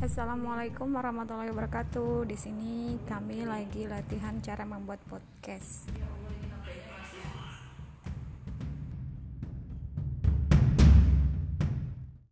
Assalamualaikum warahmatullahi wabarakatuh. Di sini kami lagi latihan cara membuat podcast.